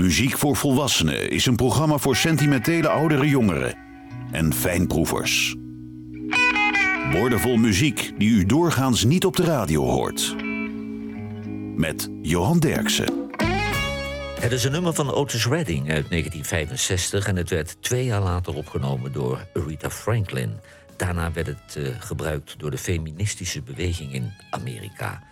Muziek voor Volwassenen is een programma voor sentimentele oudere jongeren en fijnproevers. Woordenvol muziek die u doorgaans niet op de radio hoort. Met Johan Derksen. Het is een nummer van Otis Redding uit 1965 en het werd twee jaar later opgenomen door Aretha Franklin. Daarna werd het uh, gebruikt door de feministische beweging in Amerika.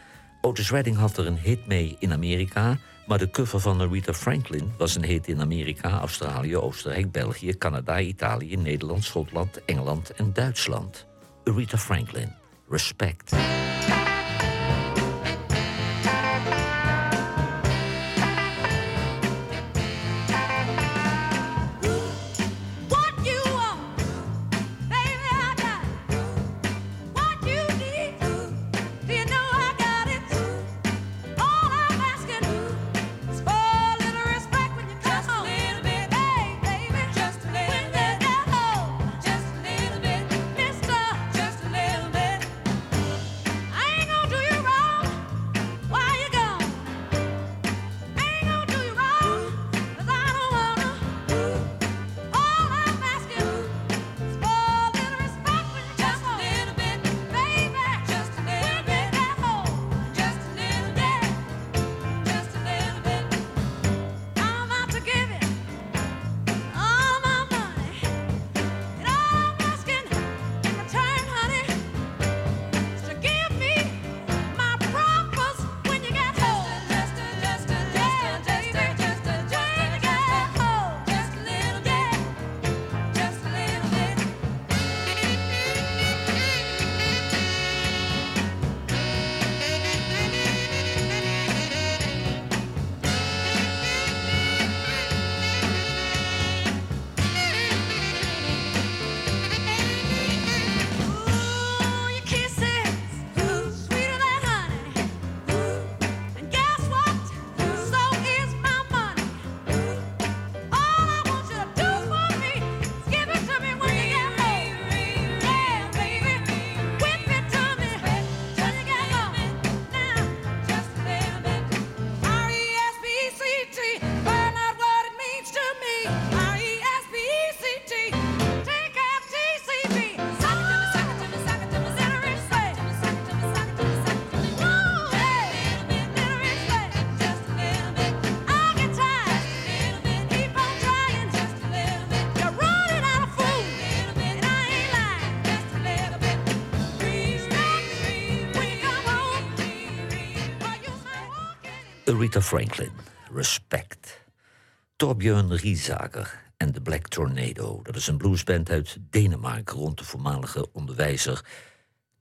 Otis Redding had er een hit mee in Amerika, maar de cover van Aretha Franklin was een hit in Amerika, Australië, Oostenrijk, België, Canada, Italië, Nederland, Schotland, Engeland en Duitsland. Aretha Franklin, Respect. Rita Franklin, Respect. Torbjörn Riesager en de Black Tornado. Dat is een bluesband uit Denemarken rond de voormalige onderwijzer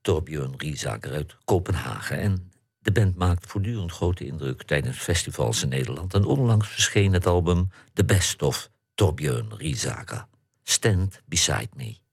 Torbjörn Riesager uit Kopenhagen. En de band maakt voortdurend grote indruk tijdens festivals in Nederland. En onlangs verscheen het album The Best of Torbjörn Riesager. Stand Beside Me.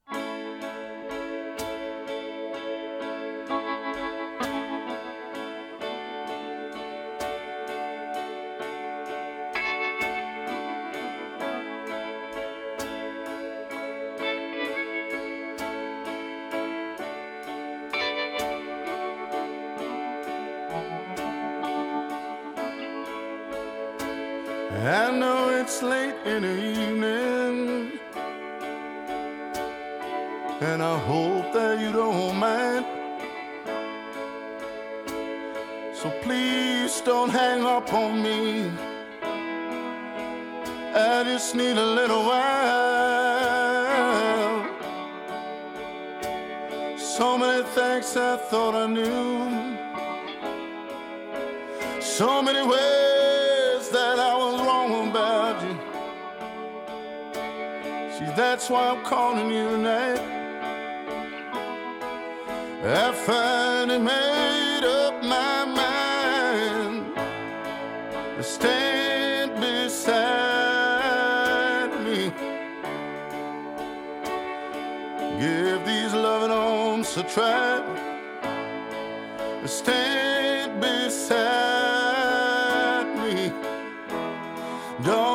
Don't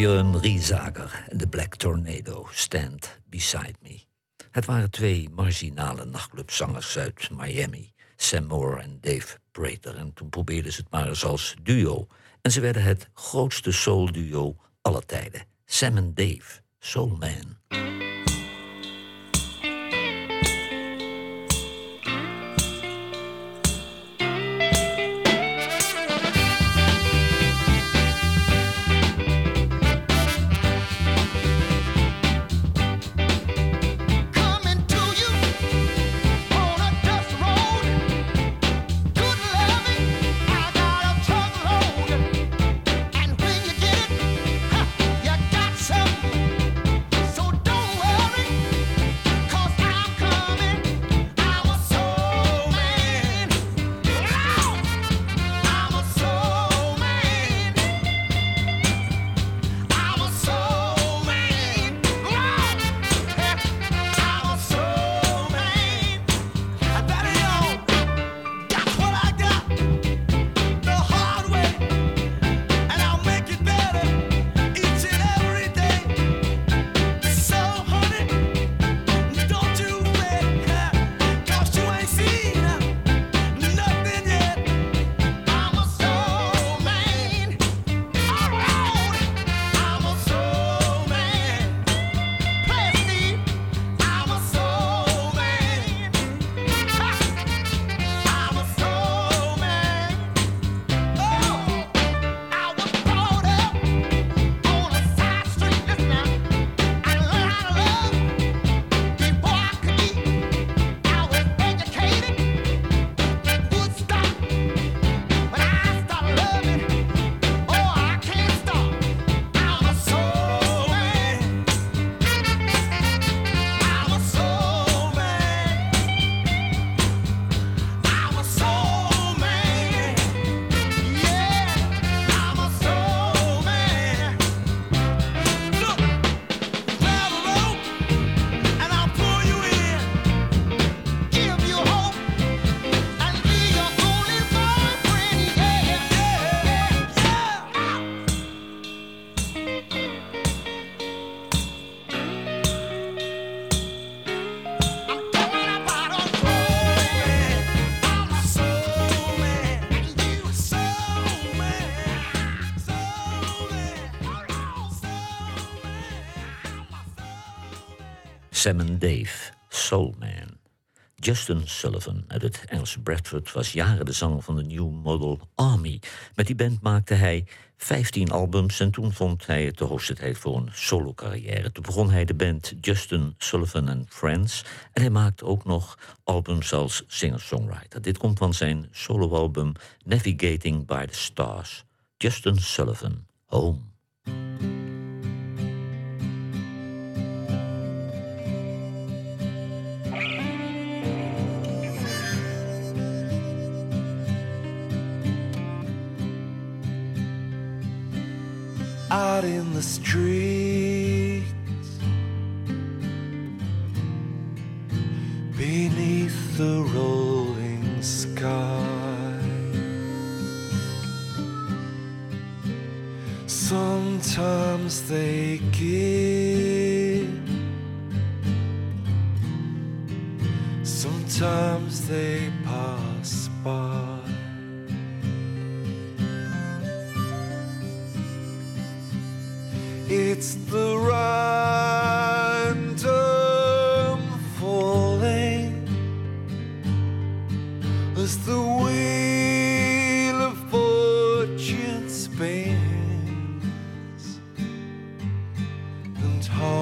Björn Riesager en de Black Tornado Stand Beside Me. Het waren twee marginale nachtclubzangers uit Miami, Sam Moore en Dave Prater. En toen probeerden ze het maar eens als duo. En ze werden het grootste soul duo aller tijden. Sam en Dave, Soul Man. Sam Dave, Soul Man. Justin Sullivan uit het Engelse Bradford was jaren de zanger van de New Model Army. Met die band maakte hij 15 albums en toen vond hij het de hoogste tijd voor een solo-carrière. Toen begon hij de band Justin Sullivan and Friends en hij maakte ook nog albums als singer-songwriter. Dit komt van zijn soloalbum Navigating by the Stars. Justin Sullivan, Home. Out in the streets beneath the rolling sky. Sometimes they give, sometimes It's the random falling as the wheel of fortune spins, and home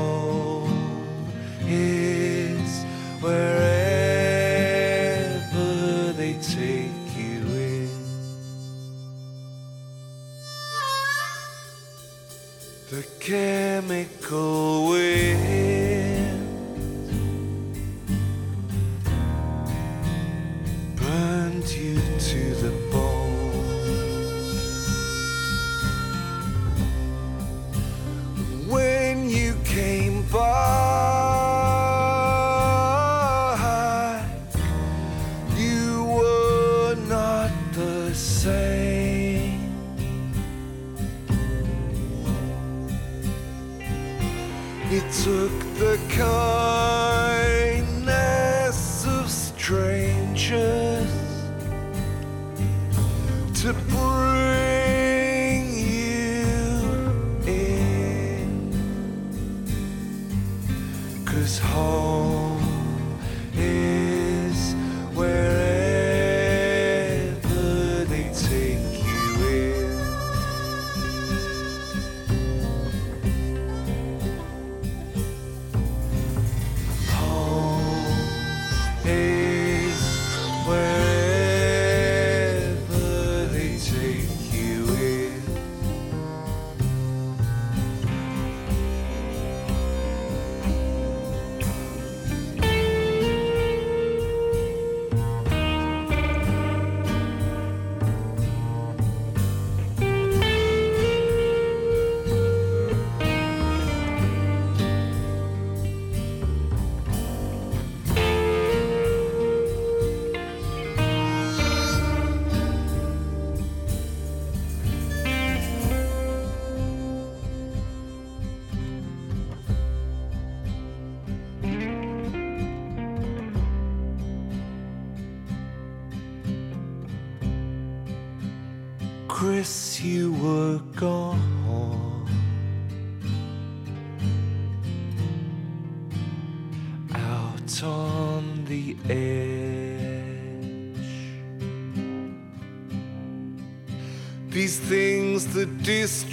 justiça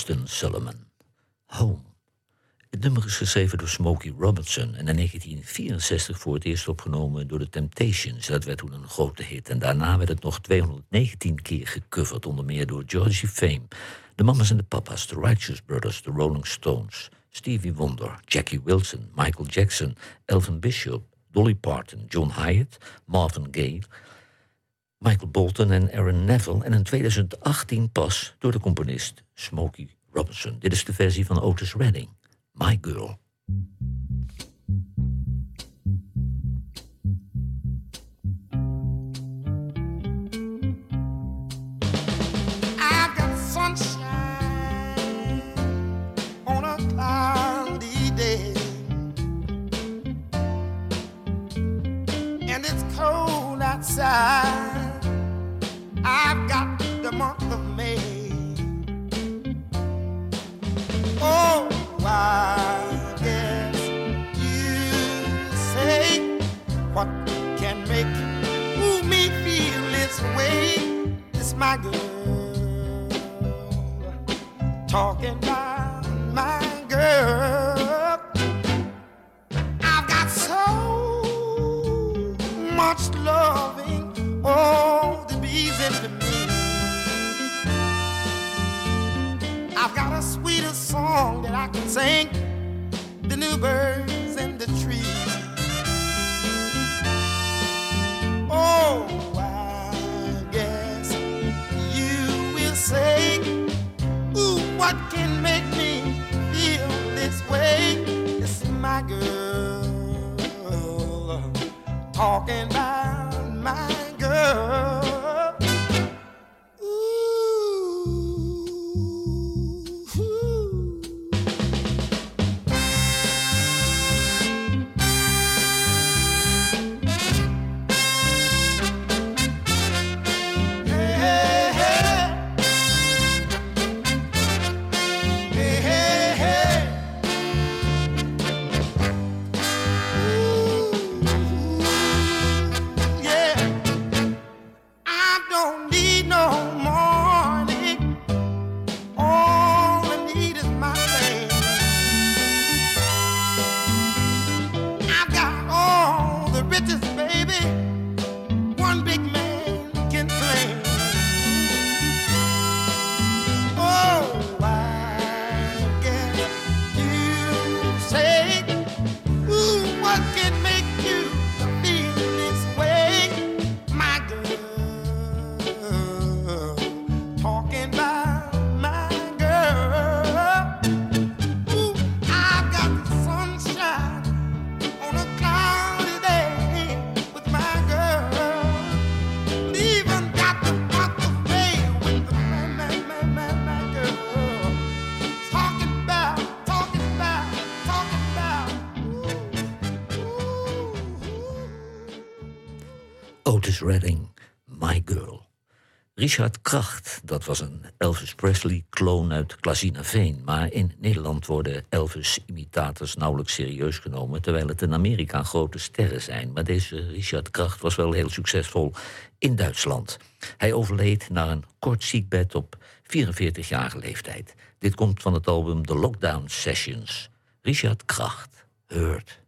Justin Sullivan. Home. Het nummer is geschreven door Smokey Robinson en in 1964 voor het eerst opgenomen door The Temptations. Dat werd toen een grote hit en daarna werd het nog 219 keer gecoverd, onder meer door Georgie Fame, de Mamas en de Papas, The Righteous Brothers, The Rolling Stones, Stevie Wonder, Jackie Wilson, Michael Jackson, Elvin Bishop, Dolly Parton, John Hyatt, Marvin Gaye, Michael Bolton en Aaron Neville en in 2018 pas door de componist Smokey Robinson. Dit is de versie van Otis Redding, My Girl. I've Richard Kracht, dat was een Elvis Presley-kloon uit Klazinaveen. Maar in Nederland worden Elvis-imitators nauwelijks serieus genomen... terwijl het in Amerika grote sterren zijn. Maar deze Richard Kracht was wel heel succesvol in Duitsland. Hij overleed na een kort ziekbed op 44-jarige leeftijd. Dit komt van het album The Lockdown Sessions. Richard Kracht, Hurt.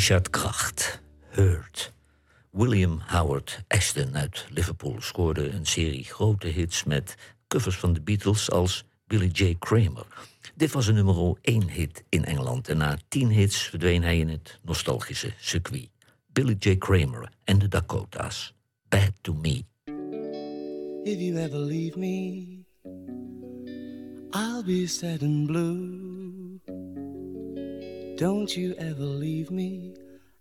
Richard Kracht, Hurt. William Howard Ashton uit Liverpool scoorde een serie grote hits met covers van de Beatles als Billy J. Kramer. Dit was een nummer 1 hit in Engeland en na 10 hits verdween hij in het nostalgische circuit. Billy J. Kramer en de Dakota's. Bad to Me. If you ever leave me, I'll be sad and blue. Don't you ever leave me,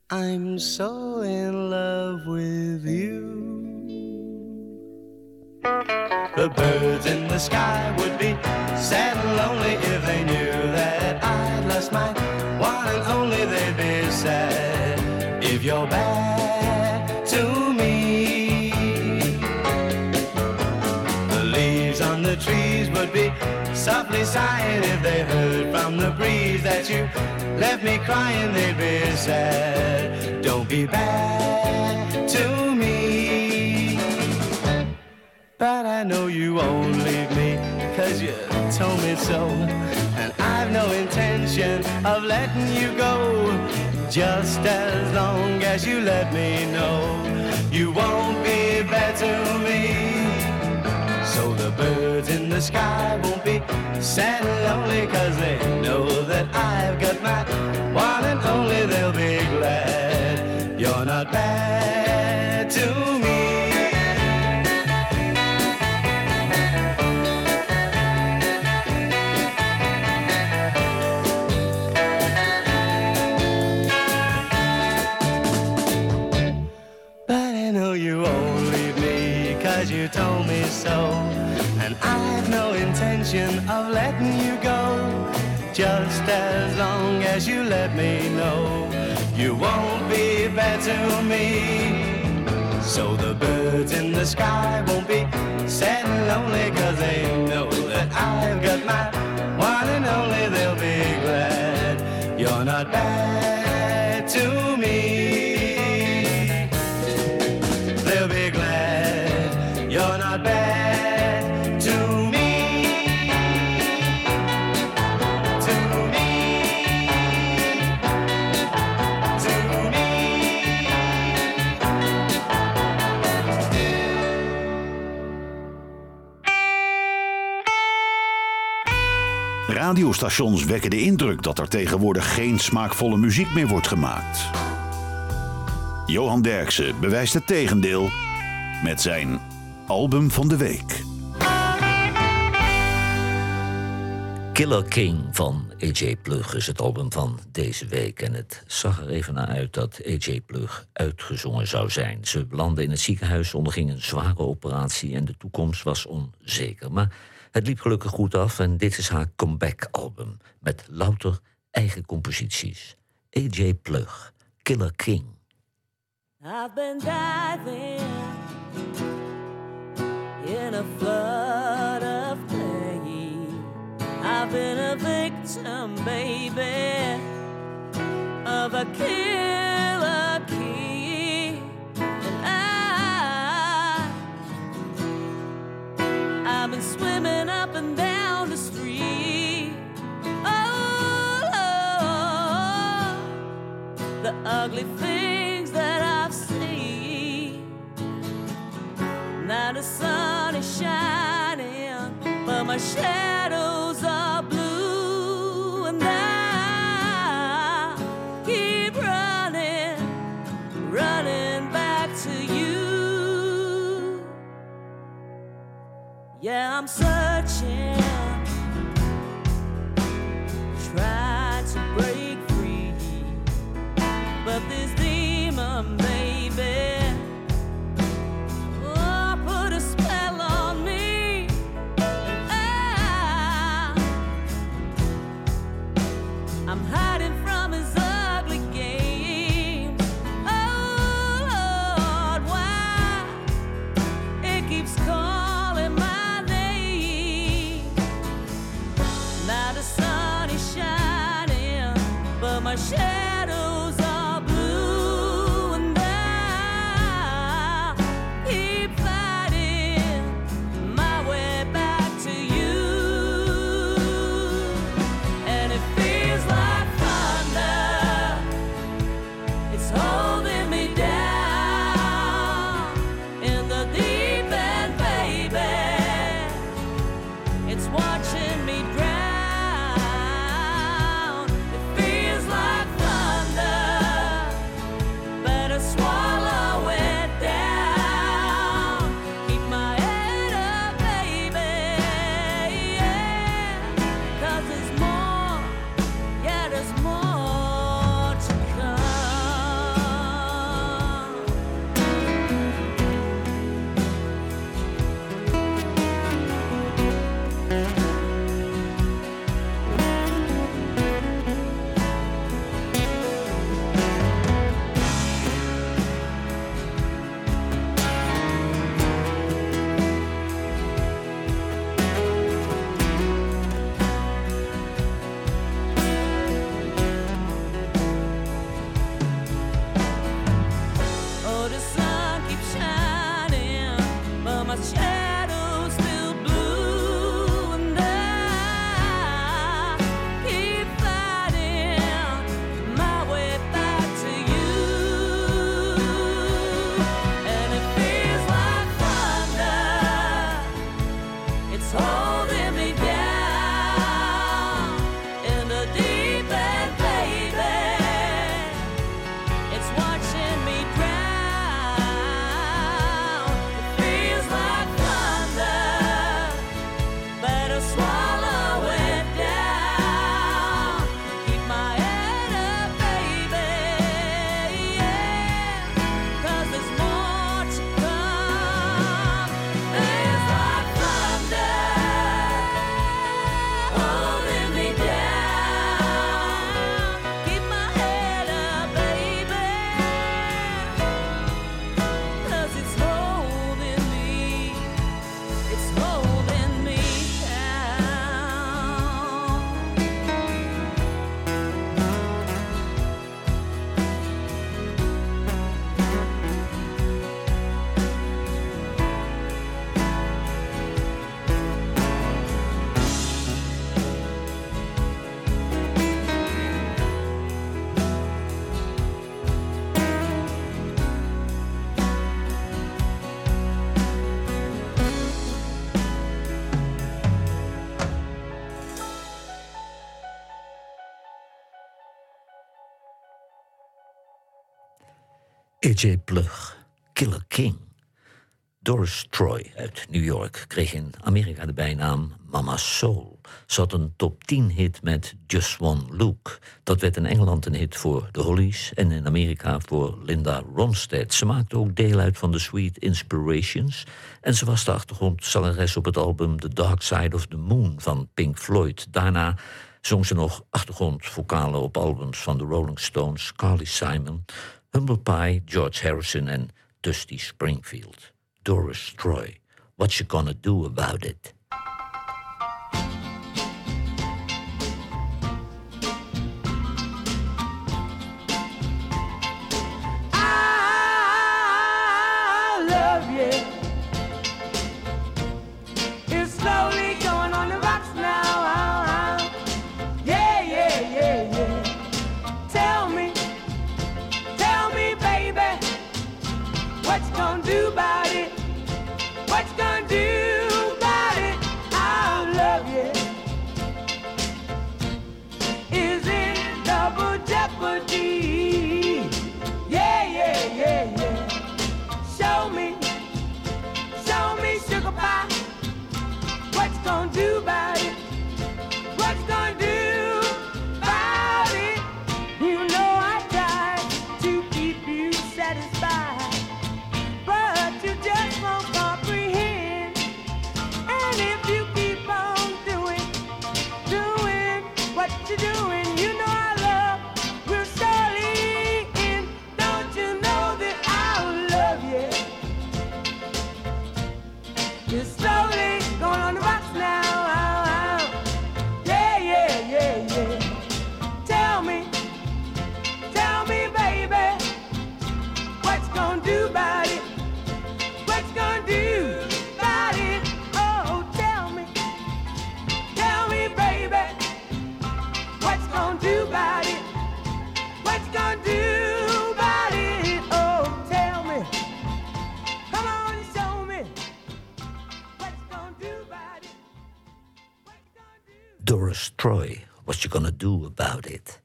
I'm so in love with you. The birds in the sky would be sad and lonely if they knew that I'd lost my one and only. They'd be sad if you're bad softly sighing if they heard from the breeze that you left me crying. They'd be sad. Don't be bad to me. But I know you won't leave me, cause you told me so. And I've no intention of letting you go. Just as long as you let me know you won't be bad to me. So the birds in the sky won't be sad and lonely, cause they know that I've got to me. So the birds in the sky won't be sad and lonely, cause they know that I've got my one and only. They'll be glad you're not bad Radiostations wekken de indruk dat er tegenwoordig geen smaakvolle muziek meer wordt gemaakt. Johan Derksen bewijst het tegendeel met zijn album van de week. Killer King van AJ Plug is het album van deze week. En het zag er even naar uit dat AJ Plug uitgezongen zou zijn. Ze belandde in het ziekenhuis, onderging een zware operatie en de toekomst was onzeker. Maar het liep gelukkig goed af en dit is haar comeback-album met louter eigen composities. AJ Plug, Killer King. I've been diving in a flood of pain. I've been a victim, baby, of a killer I've been swimming up and down the street. Oh, Lord, the ugly things that I've seen. Now the sun is shining, but my shadows Yeah, I'm searching, trying touch AJ Plug, Killer King. Doris Troy uit New York kreeg in Amerika de bijnaam Mama Soul. Ze had een top 10 hit met Just One Look. Dat werd in Engeland een hit voor de Hollies en in Amerika voor Linda Ronstadt. Ze maakte ook deel uit van de Sweet Inspirations. En ze was de achtergrondzangeres op het album The Dark Side of the Moon van Pink Floyd. Daarna zong ze nog achtergrondvokalen op albums van de Rolling Stones, Carly Simon, Humble Pie, George Harrison en Dusty Springfield. Doris Troy, What You Gonna Do About It? Satisfied, You Gonna Do About It?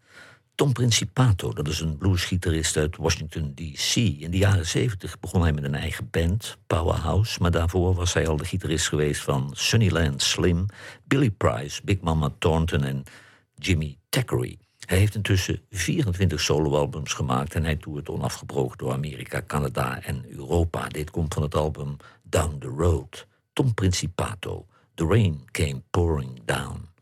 Tom Principato, dat is een bluesgitarist uit Washington, D.C. In de jaren 70 begon hij met een eigen band, Powerhouse... maar daarvoor was hij al de gitarist geweest van Sunnyland Slim... Billy Price, Big Mama Thornton en Jimmy Thackeray. Hij heeft intussen 24 soloalbums gemaakt... en hij toert onafgebroken door Amerika, Canada en Europa. Dit komt van het album Down the Road. Tom Principato, The Rain Came Pouring Down.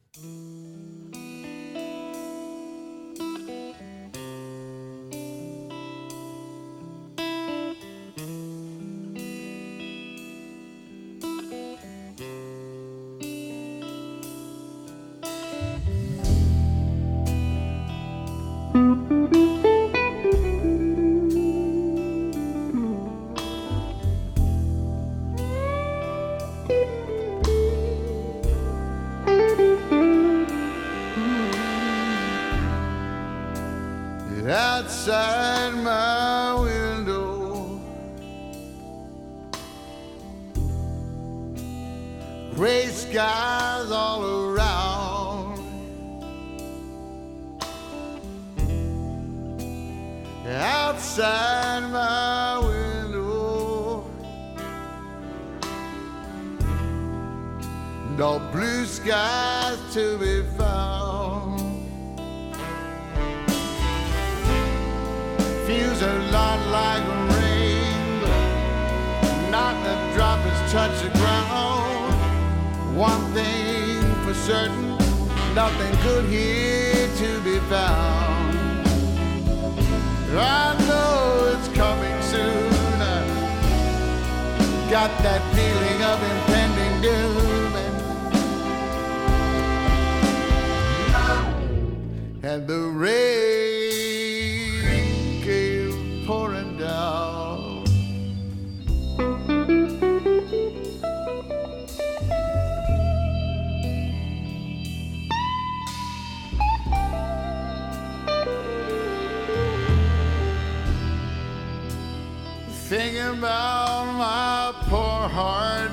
Think about my poor heart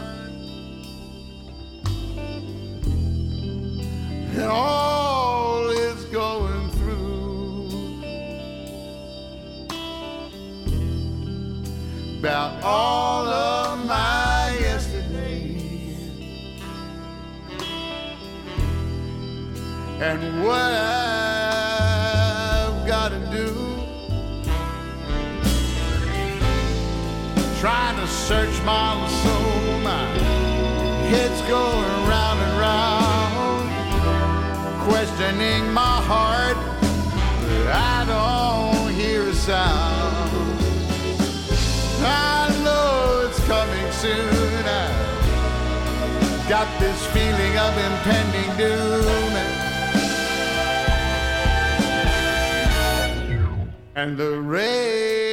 and all it's going through. About all of my yesterday and what. search my soul. My head's going round and round, questioning my heart. But I don't hear a sound. I know it's coming soon. I've got this feeling of impending doom. And the rain.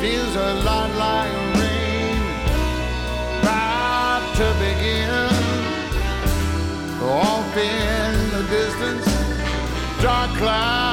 feels a lot like rain. About to begin. Off in the distance, dark clouds.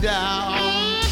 down.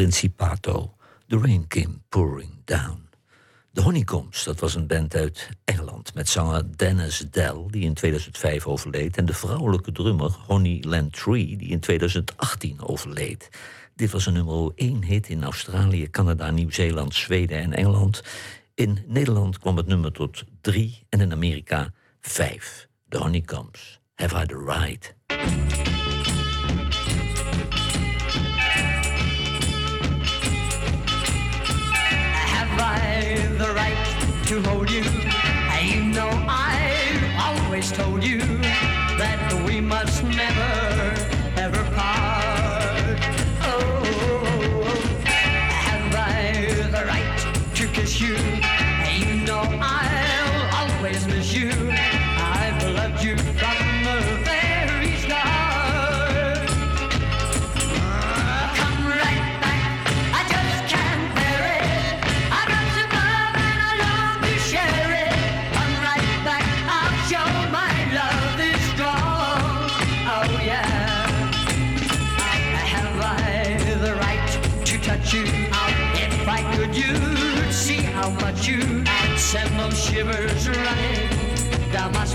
Principato, The Rain Came Pouring Down. De Honeycombs, dat was een band uit Engeland met zanger Dennis Dell, die in 2005 overleed, en de vrouwelijke drummer Honey Lantree, die in 2018 overleed. Dit was een nummer 1 hit in Australië, Canada, Nieuw-Zeeland, Zweden en Engeland. In Nederland kwam het nummer tot 3 en in Amerika 5. The Honeycombs, Have I the Right? to hold you. And you know I've always told you that we must never.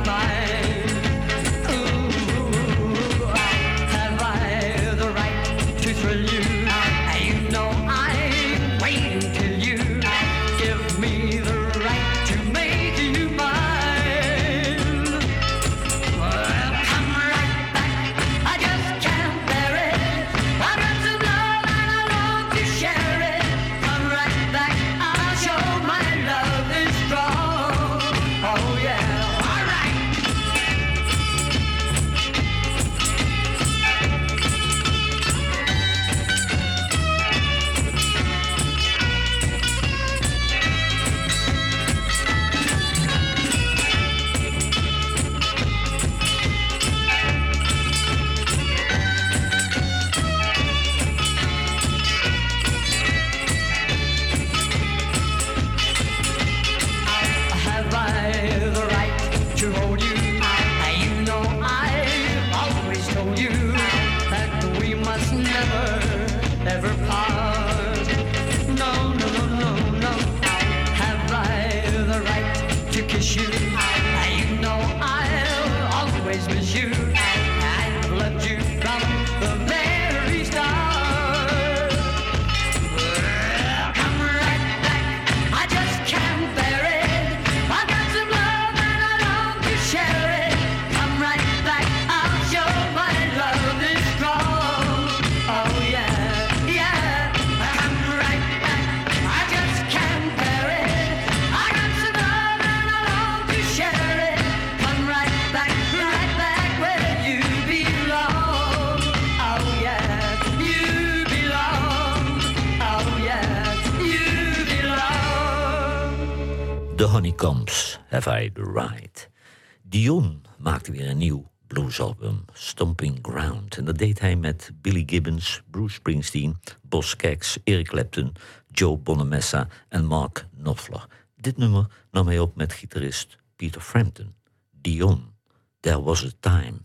my Stomping Ground. En dat deed hij met Billy Gibbons, Bruce Springsteen, Bos Kex, Eric Clapton, Joe Bonamessa en Mark Knopfler. Dit nummer nam hij op met gitarist Peter Frampton, Dion. There was a time.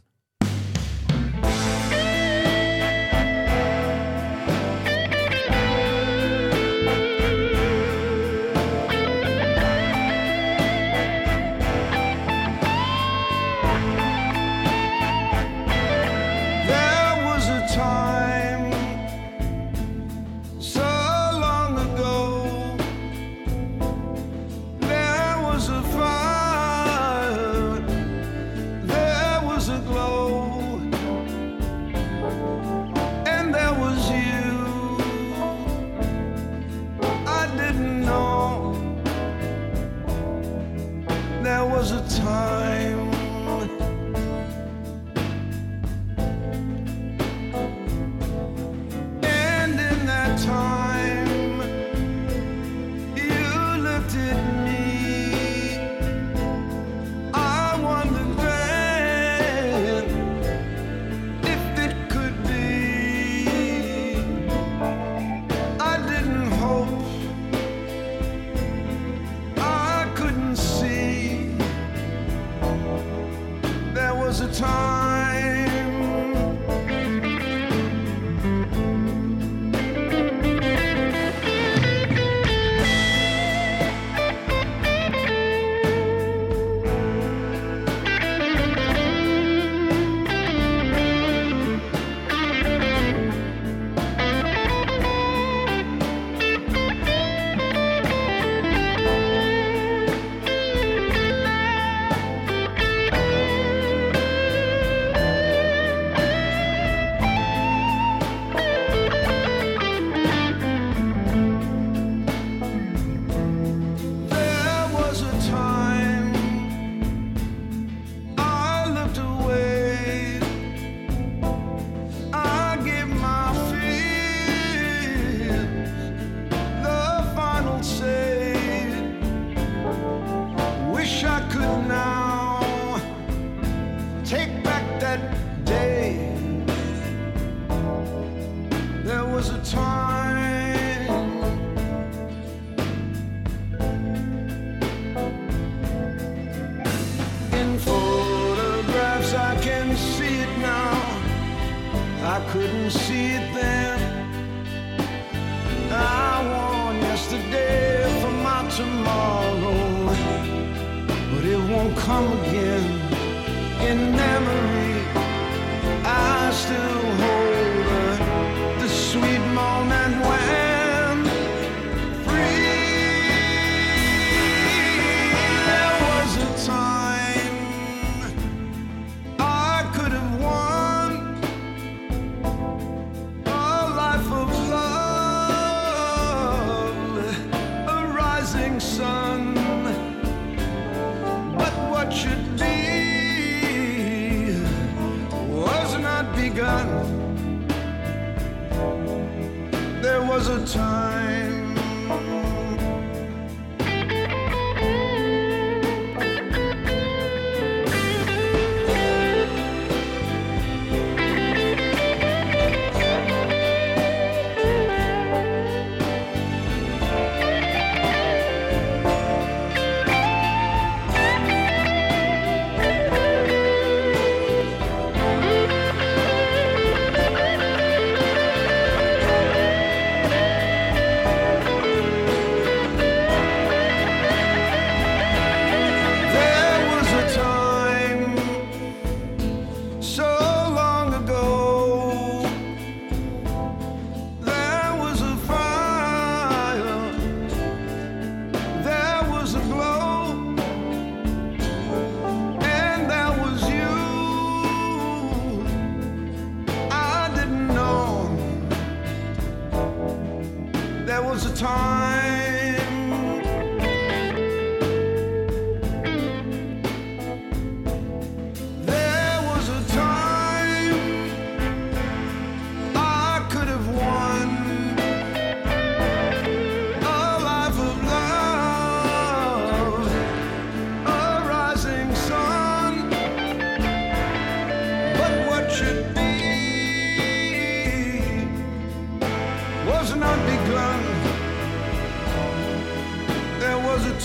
Should be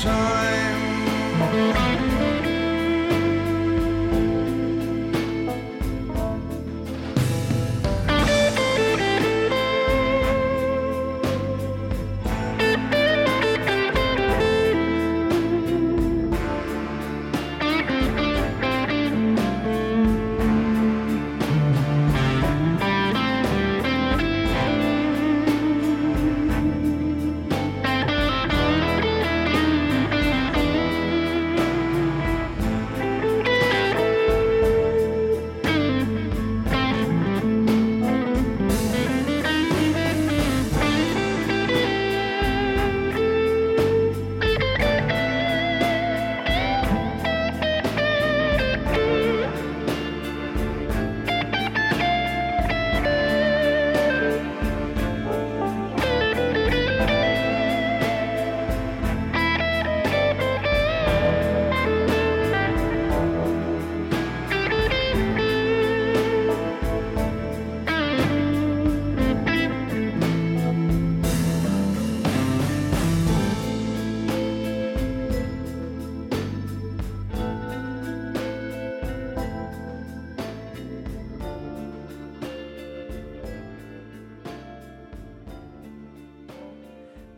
time.